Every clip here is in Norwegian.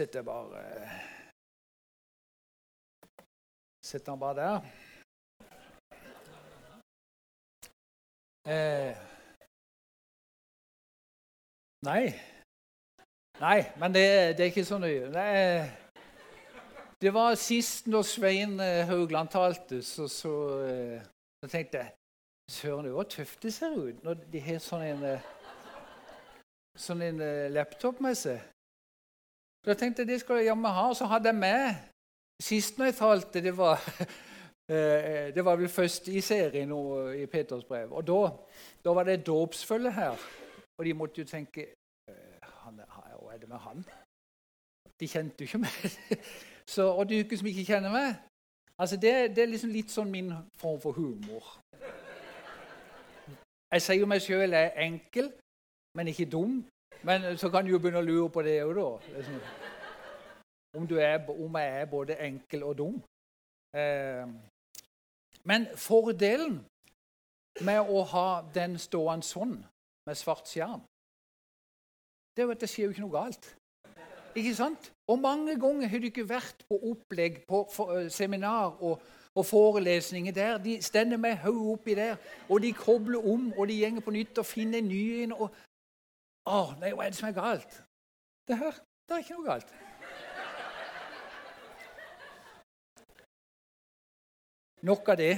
setter jeg bare Sitter han bare der. Eh, nei. Nei, men det, det, er ikke så nøye. Nei, det var sist når Svein eh, Haugland talte, så, så, eh, så tenkte jeg Søren, det var tøft det ser ut når de har sånn en, eh, sånn en laptop med seg. Så jeg tenkte det skal jeg jammen ha. Og så hadde jeg med Sist når jeg talte, det var, eh, det var vel først i serien i Peters brev. Og da, da var det dåpsfølge her. Og de måtte jo tenke eh, Hva er det med han? De kjente jo ikke meg. Så, og du som ikke kjenner meg altså det, det, er liksom litt sånn min form for humor. Jeg sier jo meg sjøl er enkel, men ikke dum. Men så kan du jo begynne å lure på det òg, da. Liksom om, er, om jeg er både enkel og dum. Eh, men fordelen med å ha den stående sånn, med svart skjerm, det er jo at det skjer jo ikke noe galt. Ikke sant? Og mange ganger har du ikke vært på opplegg, på uh, seminar og, og, forelesninger der. De stender med hodet oppi der, og de kobler om, og de gjenger på nytt og finner en ny en. Og, å, nei, hva er det som er galt? Det her, det er ikke noe galt. Nok av det.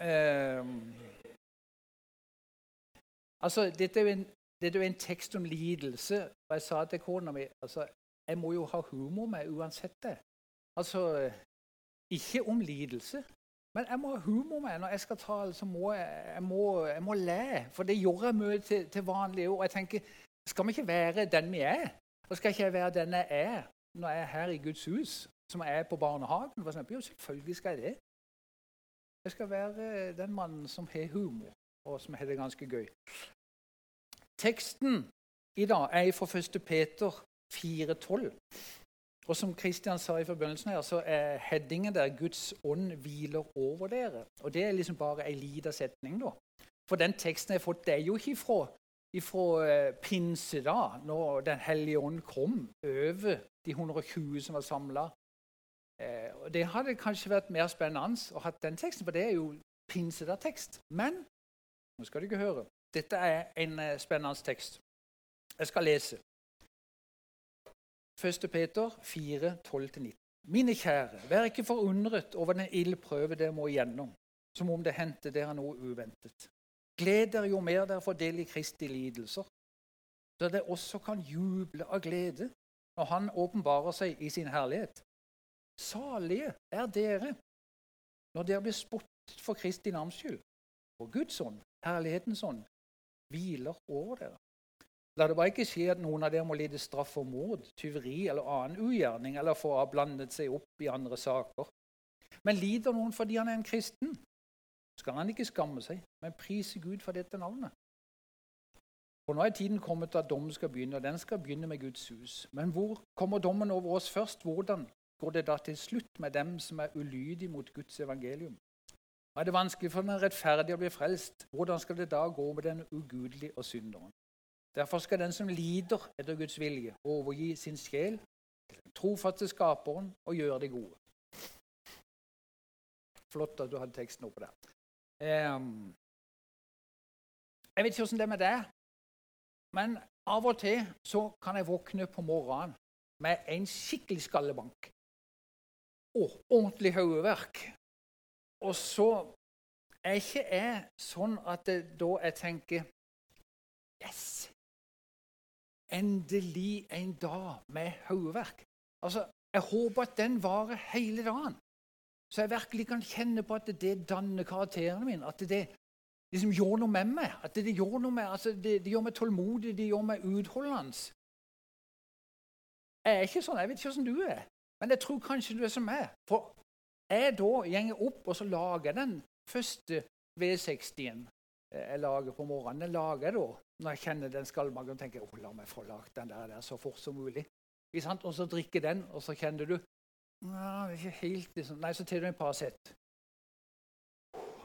Eh, altså, dette er, en, dette er jo en, tekst om lidelse. Og jeg sa til kona mi altså, jeg må jo ha humor med uansett det. Altså, ikke om lidelse, men jeg må ha humor med når jeg skal tale. så må jeg, jeg, må, jeg må le. For det gjør jeg mye til, til vanlig. Og jeg tenker, skal vi ikke være den vi er? Og skal ikke jeg være den jeg er når jeg er her i Guds hus, som jeg er på barnehagen? For jo, selvfølgelig skal jeg det. Jeg skal være den mannen som har humor, og som har det ganske gøy. Teksten i dag er fra 1. Peter 4,12. Og som Kristian sa i forbindelsen her, så er headingen der 'Guds ånd hviler over dere'. Og Det er liksom bare ei lita setning, da. For den teksten jeg har fått, det er jo ikke fra, ifra eh, pinse, da, når Den hellige ånd kom over de 120 som var samla Eh, Det hadde kanskje vært mer spennende å ha den teksten, for det er jo pinsedag-tekst. Men nå skal du ikke høre. Dette er en eh, spennende tekst. Jeg skal lese. 1. Peter 4, 12-19. Mine kjære, vær ikke forundret over den ildprøve dere må igjennom, som om det hendte dere noe uventet. Gled dere jo mer dere får del i Kristi lidelser, så dere også kan juble av glede når Han åpenbarer seg i sin herlighet. Salige er dere når dere blir spottet for Kristi navns skyld. Og Guds ånd, herlighetens ånd, hviler over dere. La det bare ikke skje at noen av dere må lide straff for mord, tyveri eller annen ugjerning, eller få ha blandet seg opp i andre saker. Men lider noen fordi han er en kristen, skal han ikke skamme seg, men prise Gud for dette navnet. For nå er tiden kommet at dommen skal begynne, og den skal begynne med Guds hus. Men hvor kommer dommen over oss først? Hvordan? går det da til slutt med dem som er ulydige mot Guds evangelium? Er det vanskelig for den rettferdige å bli frelst? Hvordan skal det da gå med den ugudelige og synderen? Derfor skal den som lider etter Guds vilje, overgi sin sjel til den trofaste Skaperen og gjøre det gode. Flott at du hadde teksten oppe der. Um, jeg vet ikke åssen det er med deg, men av og til så kan jeg våkne på morgenen med en skikkelig skallebank og ordentlig hodeverk. Og så er ikke jeg sånn at det, da jeg tenker Yes! Endelig en dag med hodeverk. Altså, jeg håper at den varer hele dagen. Så jeg virkelig kan kjenne på at det danner karakterene mine. At det liksom gjør noe med meg. At det, gjør noe med, altså, det, det gjør meg tålmodig, det gjør meg utholdende. Jeg er ikke sånn. Jeg vet ikke hvordan du er. Men jeg tror kanskje du er som meg. For jeg da gjenger opp og så lager den første V60-en eh, jeg lager på morgenen. Den lager jeg da når jeg kjenner den skallmagen og tenker oh, la meg få lagd den der, der, så fort som mulig. Og så drikker den, og så kjenner du Nei, ikke helt liksom. Nei, så tar du en par sett.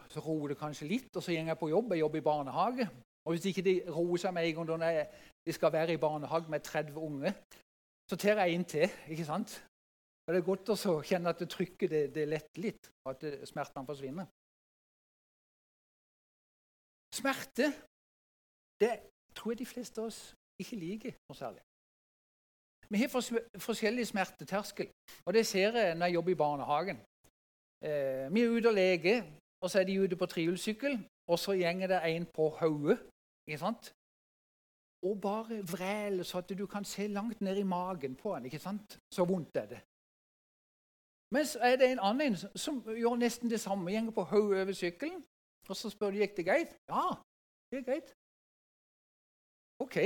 Så roer det kanskje litt, og så går jeg på jobb. Jeg jobber i barnehage. Og hvis ikke de roer seg med en gang når de skal være i barnehage med 30 unge, Så tar jeg inn til. ikke sant? Og Det er godt å kjenne at det trykket det, det letter litt, og at smertene forsvinner. Smerte det tror jeg de fleste av oss ikke liker noe særlig. Vi har forskjellig smerteterskel, og det ser jeg når jeg jobber i barnehagen. Eh, vi er ute og leker, og så er de ute på trehjulssykkel, og så gjenger det en på hodet. ikke sant? Og bare vræler så at du kan se langt ned i magen på han. ikke sant? Så vondt er det. Men så er det en annen som gjør nesten det samme. Gjenger på hodet over sykkelen. Og så spør de gikk det greit. Ja, det er greit. OK.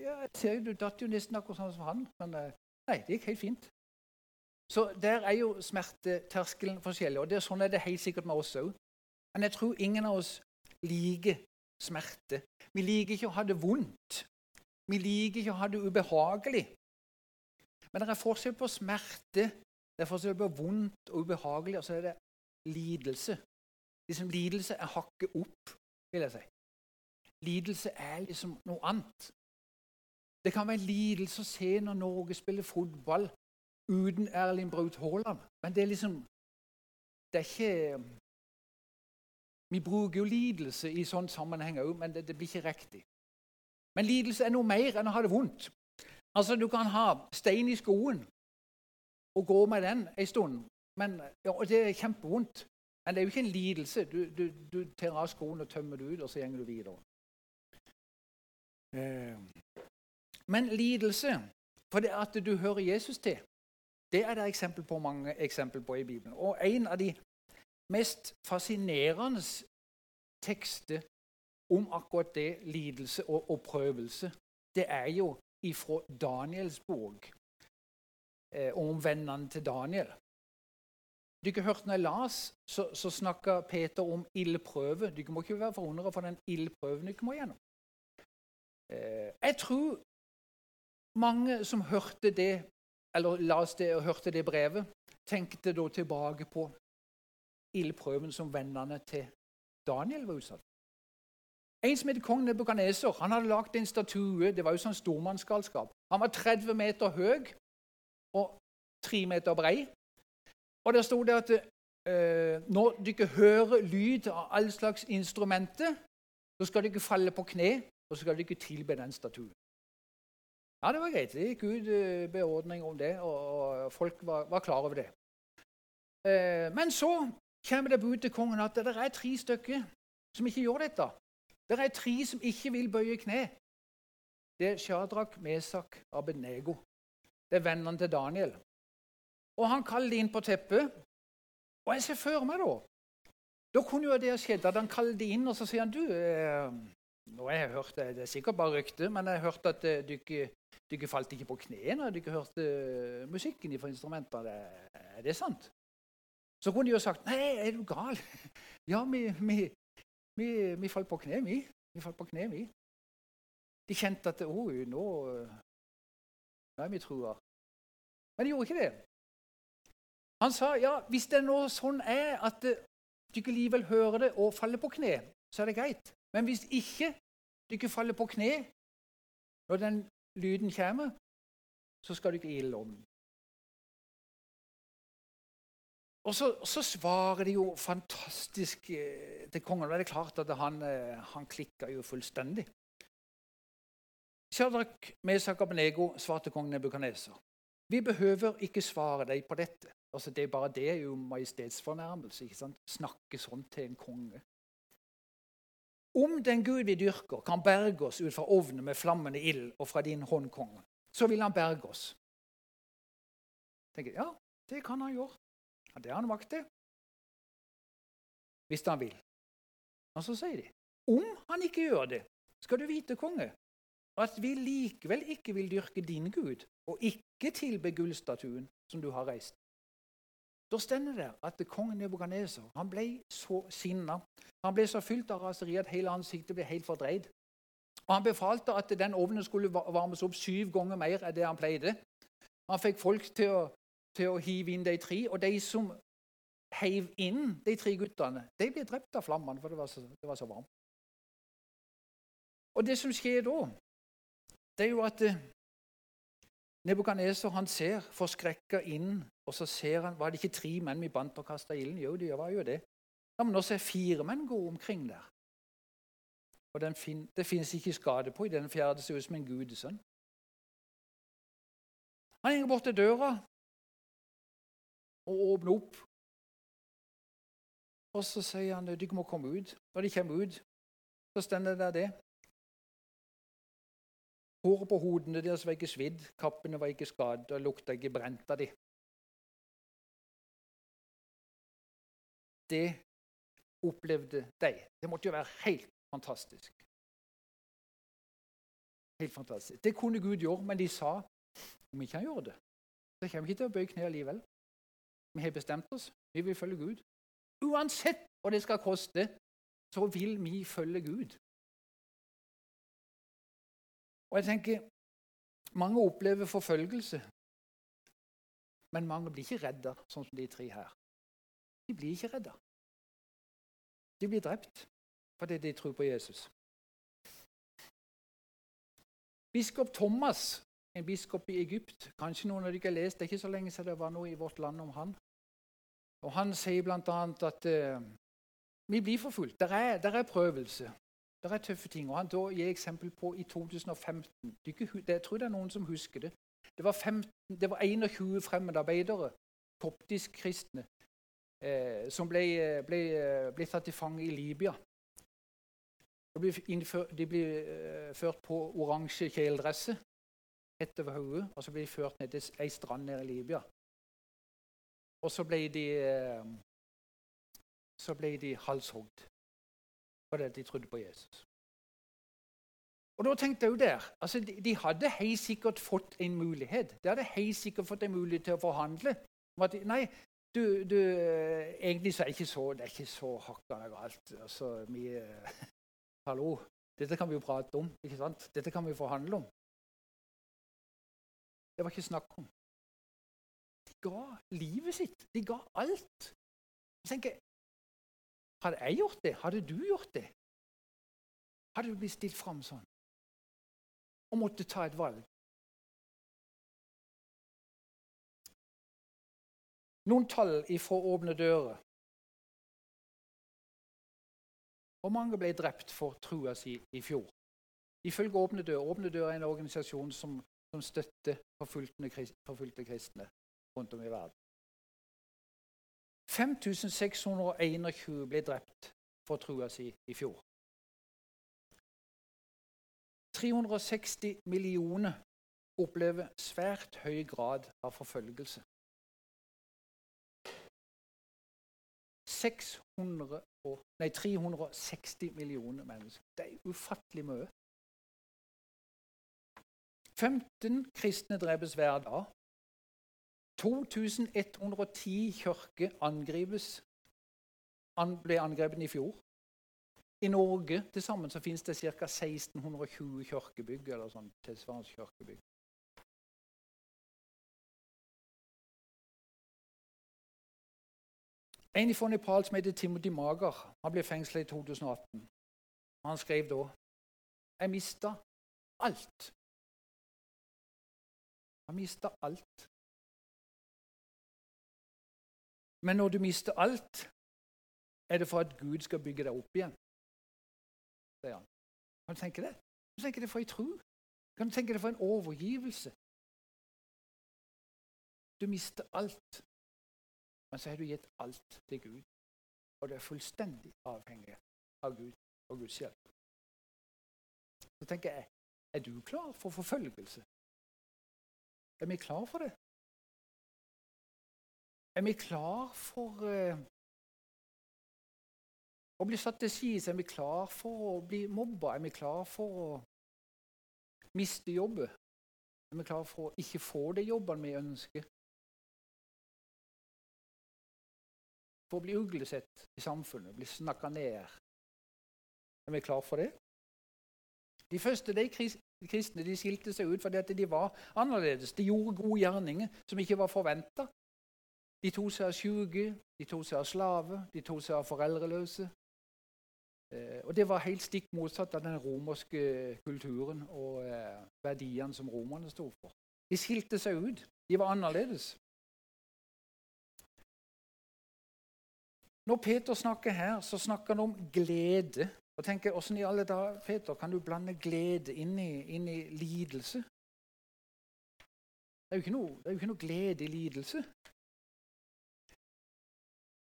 Ja, jeg ser jo, Du datt jo nesten akkurat sånn som han. Men eh, nei, det gikk helt fint. Så der er jo smerteterskelen forskjellig. Og er sånn er det helt sikkert med oss òg. Men jeg tror ingen av oss liker smerte. Vi liker ikke å ha det vondt. Vi liker ikke å ha det ubehagelig. Men det er forskjell på smerte, det er forskjell på vondt og ubehagelig, og så er det lidelse. Liksom, lidelse er hakket opp, vil jeg si. Lidelse er liksom noe annet. Det kan være en lidelse å se når Norge spiller fotball uten Erling Braut Haaland. Men det er liksom Det er ikke Vi bruker jo lidelse i sånn sammenheng òg, men det, det, blir ikke riktig. Men lidelse er noe mer enn å ha det vondt. Altså, Du kan ha stein i skoen og gå med den en stund, men, ja, og det er kjempevondt. Men det er jo ikke en lidelse. Du, du, du tar av skoen og tømmer det ut, og så går du videre. Eh. Men lidelse, for det at du hører Jesus til, det er det eksempel på mange eksempel på i Bibelen. Og en av de mest fascinerende tekster om akkurat det, lidelse og, og prøvelse, det er jo ifra Daniels bok, eh, om vennene til Daniel. Dere hørte når jeg las, så, så snakka Peter om ildprøve. Dere må ikke være forundra for den ildprøven dere må gjennom. Eh, jeg tror mange som hørte det, eller las det og hørte det brevet, tenkte da tilbake på ildprøven som vennene til Daniel var utsatt en som heter kong Nebukaneser, han hadde lagd en statue. Det var jo sånn stormannsgalskap. Han var 30 meter høy og 3 meter brei. Og der sto det at eh, når dere hører lyd av all slags instrumenter, så skal dere falle på kne, og så skal ikke tilbe den statuen. Ja, det var greit. Det gikk ut eh, beordring om det, og folk var, var klar over det. Eh, men så kommer det bud til kongen at det er tre stykker som ikke gjør dette. Det er tre som ikke vil bøye kne. Det er Shadrach, Mesak, Abednego. Det er vennene til Daniel. Og Han kaller de inn på teppet. Og jeg ser for meg, da Da kunne jo det skjedd at han kaller de inn, og så sier han du eh, nå har jeg hørt det, det er sikkert bare rykte, men jeg har hørt at eh, dere, falt ikke på kne når dere hørte eh, musikken fra instrumentene. Er det sant? Så kunne de jo sagt nei, er du gal? Ja, vi, vi, vi, vi falt på kne, vi. Vi falt på kne, vi. De kjente at Oi, nå, nå er vi trua. Men de gjorde ikke det. Han sa ja, hvis det nå sånn er at dere likevel hører det og faller på kne, så er det greit. Men hvis ikke dere faller på kne når den lyden kommer, så skal dere i ilden. Og så, så, svarer de jo fantastisk eh, til kongen. Det er klart at han, eh, han klikka jo fullstendig. Shadrach, Mesak Abnego svarte kongen Nebukadneser. Vi behøver ikke svare deg på dette. Altså, det er bare det er jo majestetsfornærmelse. ikke sant? Snakke sånn til en konge. Om den Gud vi dyrker, kan berge oss ut fra ovnen med flammende ild og fra din hånd, konge, så vil han berge oss. Tenker, ja, det kan han gjøre. Ja, det har han makt til. Hvis han vil. Og så sier de om han ikke gjør det, skal du vite, konge, at vi likevel ikke vil dyrke din Gud og ikke tilbe gullstatuen som du har reist. Da stender det at kongen Nebukadneser ble så sinna. Han ble så fylt av raseri at hele ansiktet ble helt fordreid. Og Han befalte at den ovnen skulle varmes opp syv ganger mer enn det han pleide. Han fikk folk til å til å hive inn de tre. Og de som heiv inn de tre guttene, de ble drept av flammene, for det var, så, det var så varmt. Og det som skjer da, det er jo at Nebukadneser han ser forskrekka inn, og så ser han Var det ikke tre menn vi bandt og kasta ilden? Jo, det var jo det. Ja, Men nå ser fire menn gå omkring der. Og fin, det fins ikke skade på i den fjerde. Ser ut som en gudesønn. Han går bort til døra og åpner opp. Og så sier han de må komme ut. Når de kommer ut, så står det der det. Håret på hodene deres var ikke svidd, kappene var ikke skadd, og lukta ikke brent av dem. Det opplevde de. Det måtte jo være helt fantastisk. Helt fantastisk. Det kunne Gud gjøre, men de sa om ikke han gjør det, så kommer vi ikke til å bøye kne likevel. Vi har bestemt oss. Vi vil følge Gud. Uansett hva det skal koste, så vil vi følge Gud. Og jeg tenker, Mange opplever forfølgelse, men mange blir ikke redda, sånn som de tre her. De blir ikke redda. De blir drept fordi de tror på Jesus. Biskop Thomas, en biskop i Egypt Kanskje noen av dere har lest, Det er ikke så lenge siden det var noe i vårt land om han. Og Han sier bl.a. at uh, vi blir forfulgt. Der er, der er prøvelse. Det er tøffe ting. og Han da gir eksempel på i 2015. Jeg tror det er noen som husker det. Det var, 15, det var 21 fremmedarbeidere, koptisk kristne, eh, som ble, ble, ble, tatt til fange i Libya. De ble, innført, de ble eh, ført på oransje kjeledresser hett over hodet, og så ble de ført ned til ei strand nede i Libya. Og så ble de, eh, så ble de halshogd fordi de trodde på Jesus. Og da tenkte jeg jo der, altså de, de hadde helt sikkert fått en mulighet. De hadde helt sikkert fått en mulighet til å forhandle. De, nei, du, du, egentlig så er det ikke så, det er ikke så hakkende galt. Altså, vi, hallo, dette kan vi jo prate om. ikke sant? Dette kan vi forhandle om. Det var ikke snakk om. De ga livet sitt. De ga alt. Jeg tenker, hadde jeg gjort det? Hadde du gjort det? Hadde du blitt stilt fram sånn og måtte ta et valg? Noen tall ifra Åpne dører. Hvor mange ble drept for trua si i fjor? Ifølge Åpne dører Åpne dører er en organisasjon som, som støtter forfulgte kristne rundt om i verden. 5621 ble drept for trua si i fjor. 360 millioner opplever svært høy grad av forfølgelse. 600 og, nei, 360 millioner mennesker. Det er ufattelig mye. 15 kristne drepes hver dag. 2110 kirker angripes, an, ble angrepet i fjor. I Norge til sammen så finnes det ca. 1620 kirkebygg. eller sånn tilsvarende kirkebygg. En fra Nepal som heter Timothy Mager, han ble fengsla i 2018. Han skrev da Jeg mista alt. Jeg mista alt. Men når du mister alt, er det for at Gud skal bygge deg opp igjen. sier han. Kan du tenke det? Kan du tenke det for en tro? Kan du tenke det for en overgivelse? Du mister alt, men så har du gitt alt til Gud. Og du er fullstendig avhengig av Gud og Guds hjelp. Så tenker jeg, er du klar for forfølgelse? Er vi klar for det? Er vi klar for uh, å bli satt til side? Er vi klar for å bli mobba? Er vi klar for å miste jobben? Er vi klar for å ikke få de jobbene vi ønsker? For å bli uglesett i samfunnet, bli snakka ned? Er vi klar for det? De første de kristne de skilte seg ut fordi de var annerledes. De gjorde gode gjerninger som ikke var forventa. De to seg av syke, de to seg av slaver, de to seg av foreldreløse. Eh, og Det var helt stikk motsatt av den romerske kulturen og eh, verdiene som romerne sto for. De skilte seg ut. De var annerledes. Når Peter snakker her, så snakker han om glede. Og tenker, Åssen i alle dager, Peter, kan du blande glede inn i, inn i lidelse? Det er, noe, det er, jo ikke noe, glede i lidelse.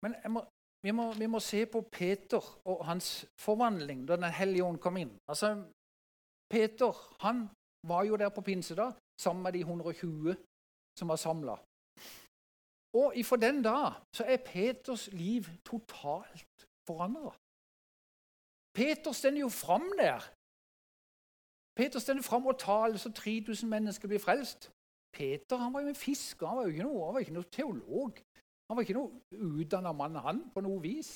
Men må, vi, må, vi, må, se på Peter og hans forvandling da Den hellige ånd kom inn. Altså, Peter han var jo der på pinsedag sammen med de 120 som var samla. Og ifra den dag så er Peters liv totalt forandra. Peter stender jo fram der. Peter stender fram og taler så 3000 mennesker blir frelst. Peter han var jo en fisker, han var jo ikke noe, han var ikke noe teolog. Han var ikke noe utdanna mann, han, på noe vis.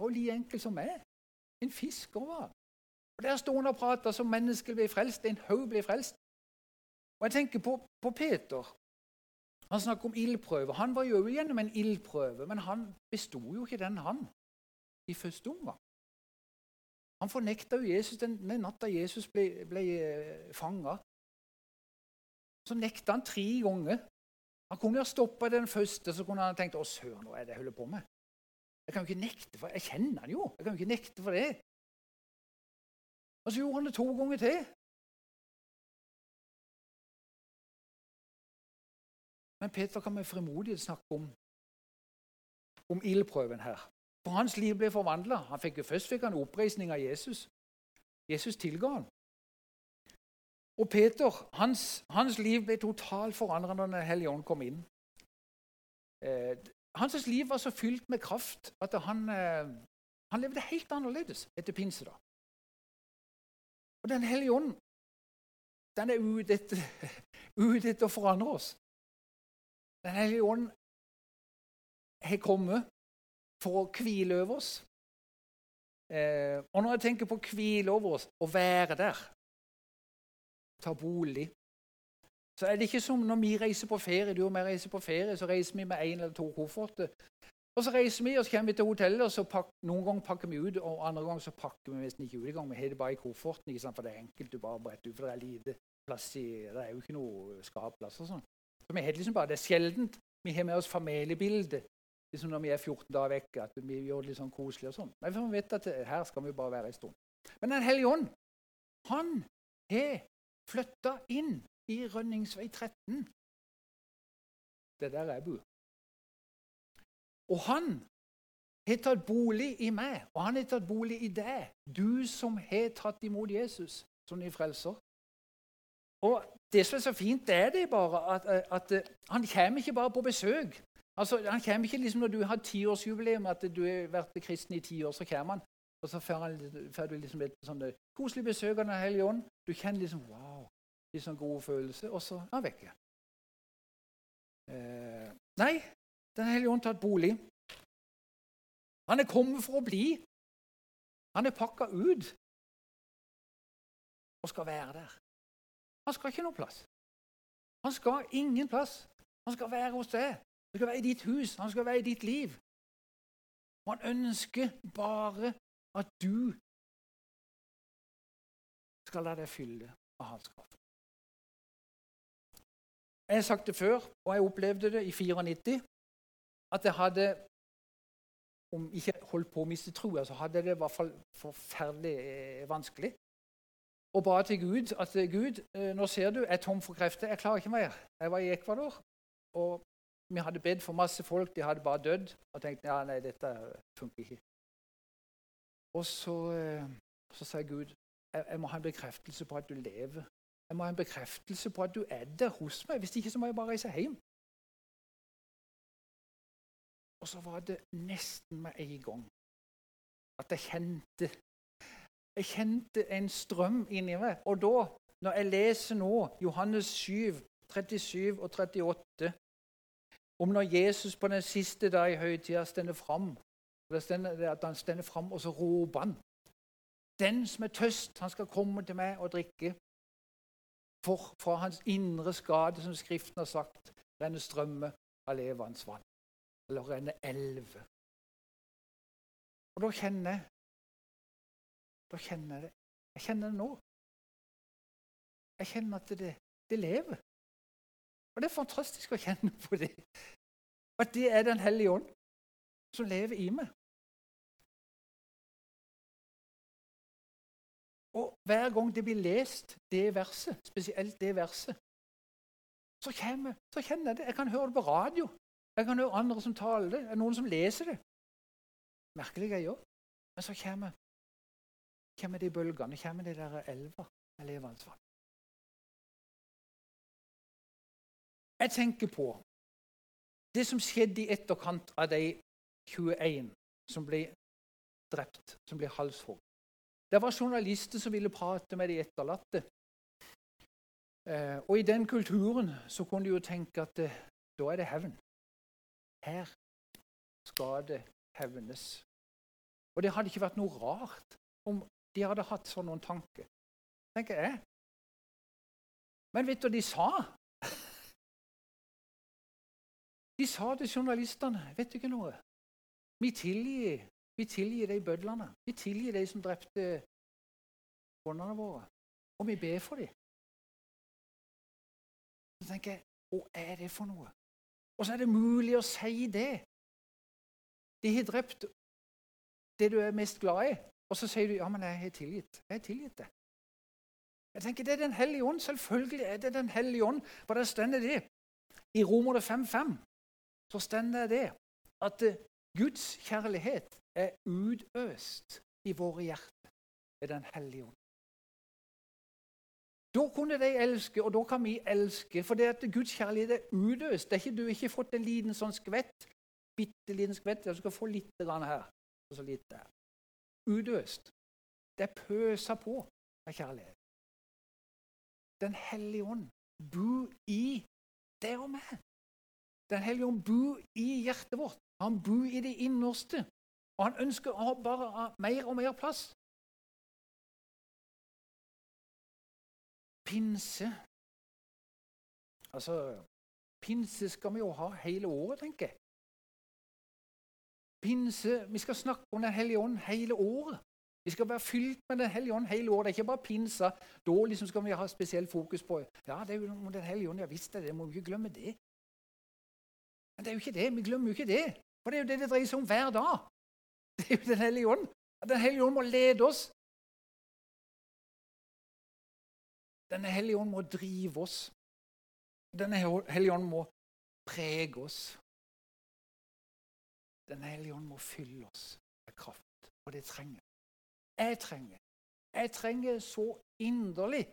Og like enkel som meg. En fisker var. Og Der står han og prater som mennesker blir frelst. En haug blir frelst. Og jeg tenker på, på Peter. Han snakker om ildprøve. Han var jo gjennom en ildprøve, men han besto jo ikke den, han, i første omgang. Han fornekta jo Jesus den, den natta Jesus ble, ble eh, fanga. Så nekta han tre ganger. Han kunne ha stoppa den første, så kunne han tenkt 'Å, søren, hva er det jeg holder på med?' Jeg kan jo ikke nekte for Jeg kjenner han jo. Jeg kan jo ikke nekte for det. Og så gjorde han det to ganger til. Men Peter kan med fremodighet snakke om, om ildprøven her. For hans liv ble forvandla. Først fikk han oppreisning av Jesus. Jesus tilga han. Og Peter, hans, hans liv ble totalt forandret når Den hellige ånd kom inn. Eh, hans liv var så fylt med kraft at han, eh, han levde helt annerledes etter pinsedag. Og Den hellige ånd den er ute etter, ute etter å forandre oss. Den hellige ånd har kommet for å hvile over oss. Eh, og når jeg tenker på å hvile over oss, å være der, ta bolig Så er det ikke som når vi reiser på ferie. Du og jeg reiser på ferie, så reiser vi med én eller to kofferter. Og så reiser vi, og så kommer vi til hotellet, og så pakker, noen ganger pakker vi ut, og andre ganger så pakker vi nesten ikke ut engang. Vi har det bare i kofferten, ikke sant? for det er enkelt. Du bare bretter ut, for det er lite plass i Det er jo ikke noe skapplass og sånn. Så vi har liksom bare, Det er sjeldent vi har med oss familiebildet liksom når vi er 14 dager vekk, at vi gjør det litt sånn koselig og sånn. Men vi vet at her skal vi bare være en stund. Men Den hellige ånd, han har flytta inn i Rønningsvei 13. Det er der jeg bor. Og han har tatt bolig i meg, og han har tatt bolig i deg, du som har tatt imot Jesus som din frelser. Og Det som er så fint, det er det bare at, at, at han kommer ikke bare på besøk. Altså, Han kommer ikke liksom når du har tiårsjubileum, at du har vært kristen i ti år. Så kommer han, og så får du liksom et sånn koselig besøk av Den hellige ånd. Du kjenner liksom wow, litt sånn gode følelser, og så er han vekke. Eh, nei, Den hellige ånd tatt bolig. Han er kommet for å bli. Han er pakka ut og skal være der. Han skal ikke noe plass. Han skal ingen plass. Han skal være hos deg. Han skal være i ditt hus. Han skal være i ditt liv. Og han ønsker bare at du skal la deg fylle av hans kraft. Jeg har sagt det før, og jeg opplevde det i 94, at jeg hadde om ikke holdt på å miste troa, så hadde jeg det i hvert fall forferdelig eh, vanskelig. Og ba til Gud at Gud, eh, nå ser du, jeg er tom for krefter. Jeg klarer ikke mer. Jeg var i Ecuador, og vi hadde bedt for masse folk. De hadde bare dødd. Og tenkte ja, nei, dette funker ikke. Og så, eh, så sa Gud jeg, jeg må ha en bekreftelse på at du lever. Jeg må ha en bekreftelse på at du er der hos meg. Hvis ikke så må jeg bare reise hjem. Og så var det nesten med en gang at jeg kjente Jeg kjente en strøm inni meg. Og da, når jeg leser nå Johannes 7, 37 og 38 om når Jesus på den siste dag i høytida stender fram, at han stender fram, og så roper han Den som er tøst, han skal komme til meg og drikke. For fra hans indre skade, som Skriften har sagt, renner strømmer av levende vann eller renner elver. Og da kjenner jeg Da kjenner jeg det. Jeg kjenner det nå. Jeg kjenner at det, det lever. Og det er fantastisk å kjenne på det. At det er Den hellige ånd som lever i meg. Og hver gang det blir lest, det verset, spesielt det verset, så, kommer, så kjenner jeg det. Jeg kan høre det på radio. Jeg kan høre andre som taler det. Er noen som leser det? Merkelig jeg òg. Men så kommer, kommer de bølgene, kommer de der elva med levende vann. Jeg tenker på det som skjedde i etterkant av de 21 som ble drept, som ble halshogd. Det var journalister som ville prate med de etterlatte. Eh, og i den kulturen så kunne de jo tenke at eh, da er det hevn. Her skal det hevnes. Og det hadde ikke vært noe rart om de hadde hatt sånn noen tanker. tenker jeg. Men vet du hva de sa? De sa til journalistene Vet du ikke noe? Vi tilgir, vi tilgir de bødlene. Vi tilgir de som drepte båndene våre. Og vi ber for dem. Så tenker jeg Hva er det for noe? Og så er det mulig å si det. De har drept det du er mest glad i. Og så sier du ja, men jeg har tilgitt. Jeg har tilgitt det. Jeg tenker Det er Den hellige ånd. Selvfølgelig er det Den hellige ånd. For der stender det i Romer 5.5 så stender det at eh, Guds kjærlighet er utøst i våre hjerter ved Den hellige ånd. Da kunne de elske, og da kan vi elske. For det at Guds kjærlighet er udøst. Det er ikke, du har ikke fått en liten sånn skvett. Bitte liten skvett. Du skal få litt her og så litt der. Udøst. Det er pøsa på av kjærlighet. Den hellige ånd bor i deg og meg. Den hellige ånd bor i hjertet vårt. Han bor i det innerste. Og han ønsker å ha bare mer og mer plass. Pinse Altså, pinse skal vi jo ha hele året, tenker jeg. Pinse, Vi skal snakke om Den hellige ånd hele året. Vi skal være fylt med Den hellige ånd hele året. Det er ikke bare pinsa. Da liksom skal vi ha spesielt fokus på Ja, det er jo Den hellige ånd. Ja visst det, det. Må vi ikke glemme det. Det er jo ikke det. Vi glemmer jo ikke det. For det er jo det det dreier seg om hver dag. Det er jo Den hellige ånd. Den hellige ånd må lede oss. Denne hellige ånd må drive oss. Denne hellige ånd må prege oss. Den hellige ånd må fylle oss med kraft, og det trenger jeg. trenger Jeg trenger så inderlig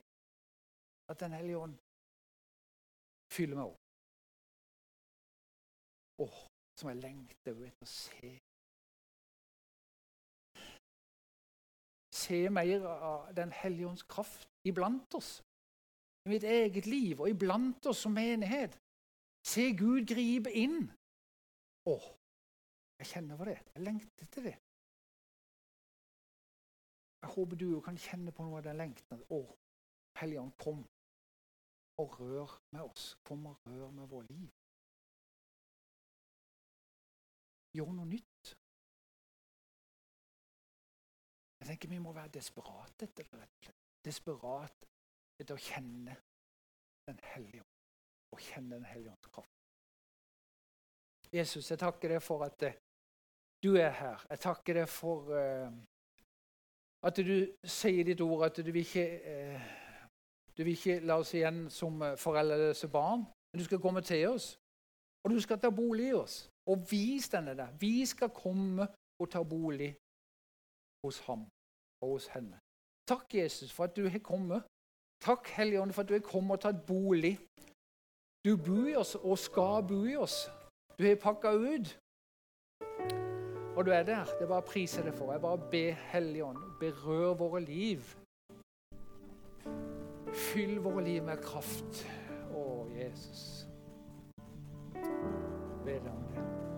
at Den hellige ånd fyller meg opp. Åh, som jeg lengter etter å se. Se mer av Den hellige ånds kraft iblant oss. I mitt eget liv og iblant oss som menighet. Se Gud gripe inn. Åh, jeg kjenner på det. Jeg lengter til det. Jeg håper du kan kjenne på noe av den lengten. Å, Hellige kom og rør med oss. Kom og rør med vår liv. Gjøre noe nytt. Jeg tenker Vi må være desperate etter det. Desperat etter å kjenne Den hellige ånd. Og kjenne Den hellige ånds kraft. Jesus, jeg takker deg for at uh, du er her. Jeg takker deg for uh, at du sier ditt ord, at du vil ikke uh, du vil ikke la oss igjen som foreldreløse barn, men du skal komme til oss. Og du skal ta bolig i oss. Og vis denne der. Vi skal komme og ta bolig hos ham og hos henne. Takk, Jesus, for at du har kommet. Takk, Hellige Ånd, for at du har kommet og tatt bolig. Du bor i oss og skal bo i oss. Du har pakka ut. Og du er der. Det er bare å prise deg for. Jeg bare ber Hellige Ånd, berør våre liv. Fyll våre liv med kraft. Å, Jesus. Be deg om det.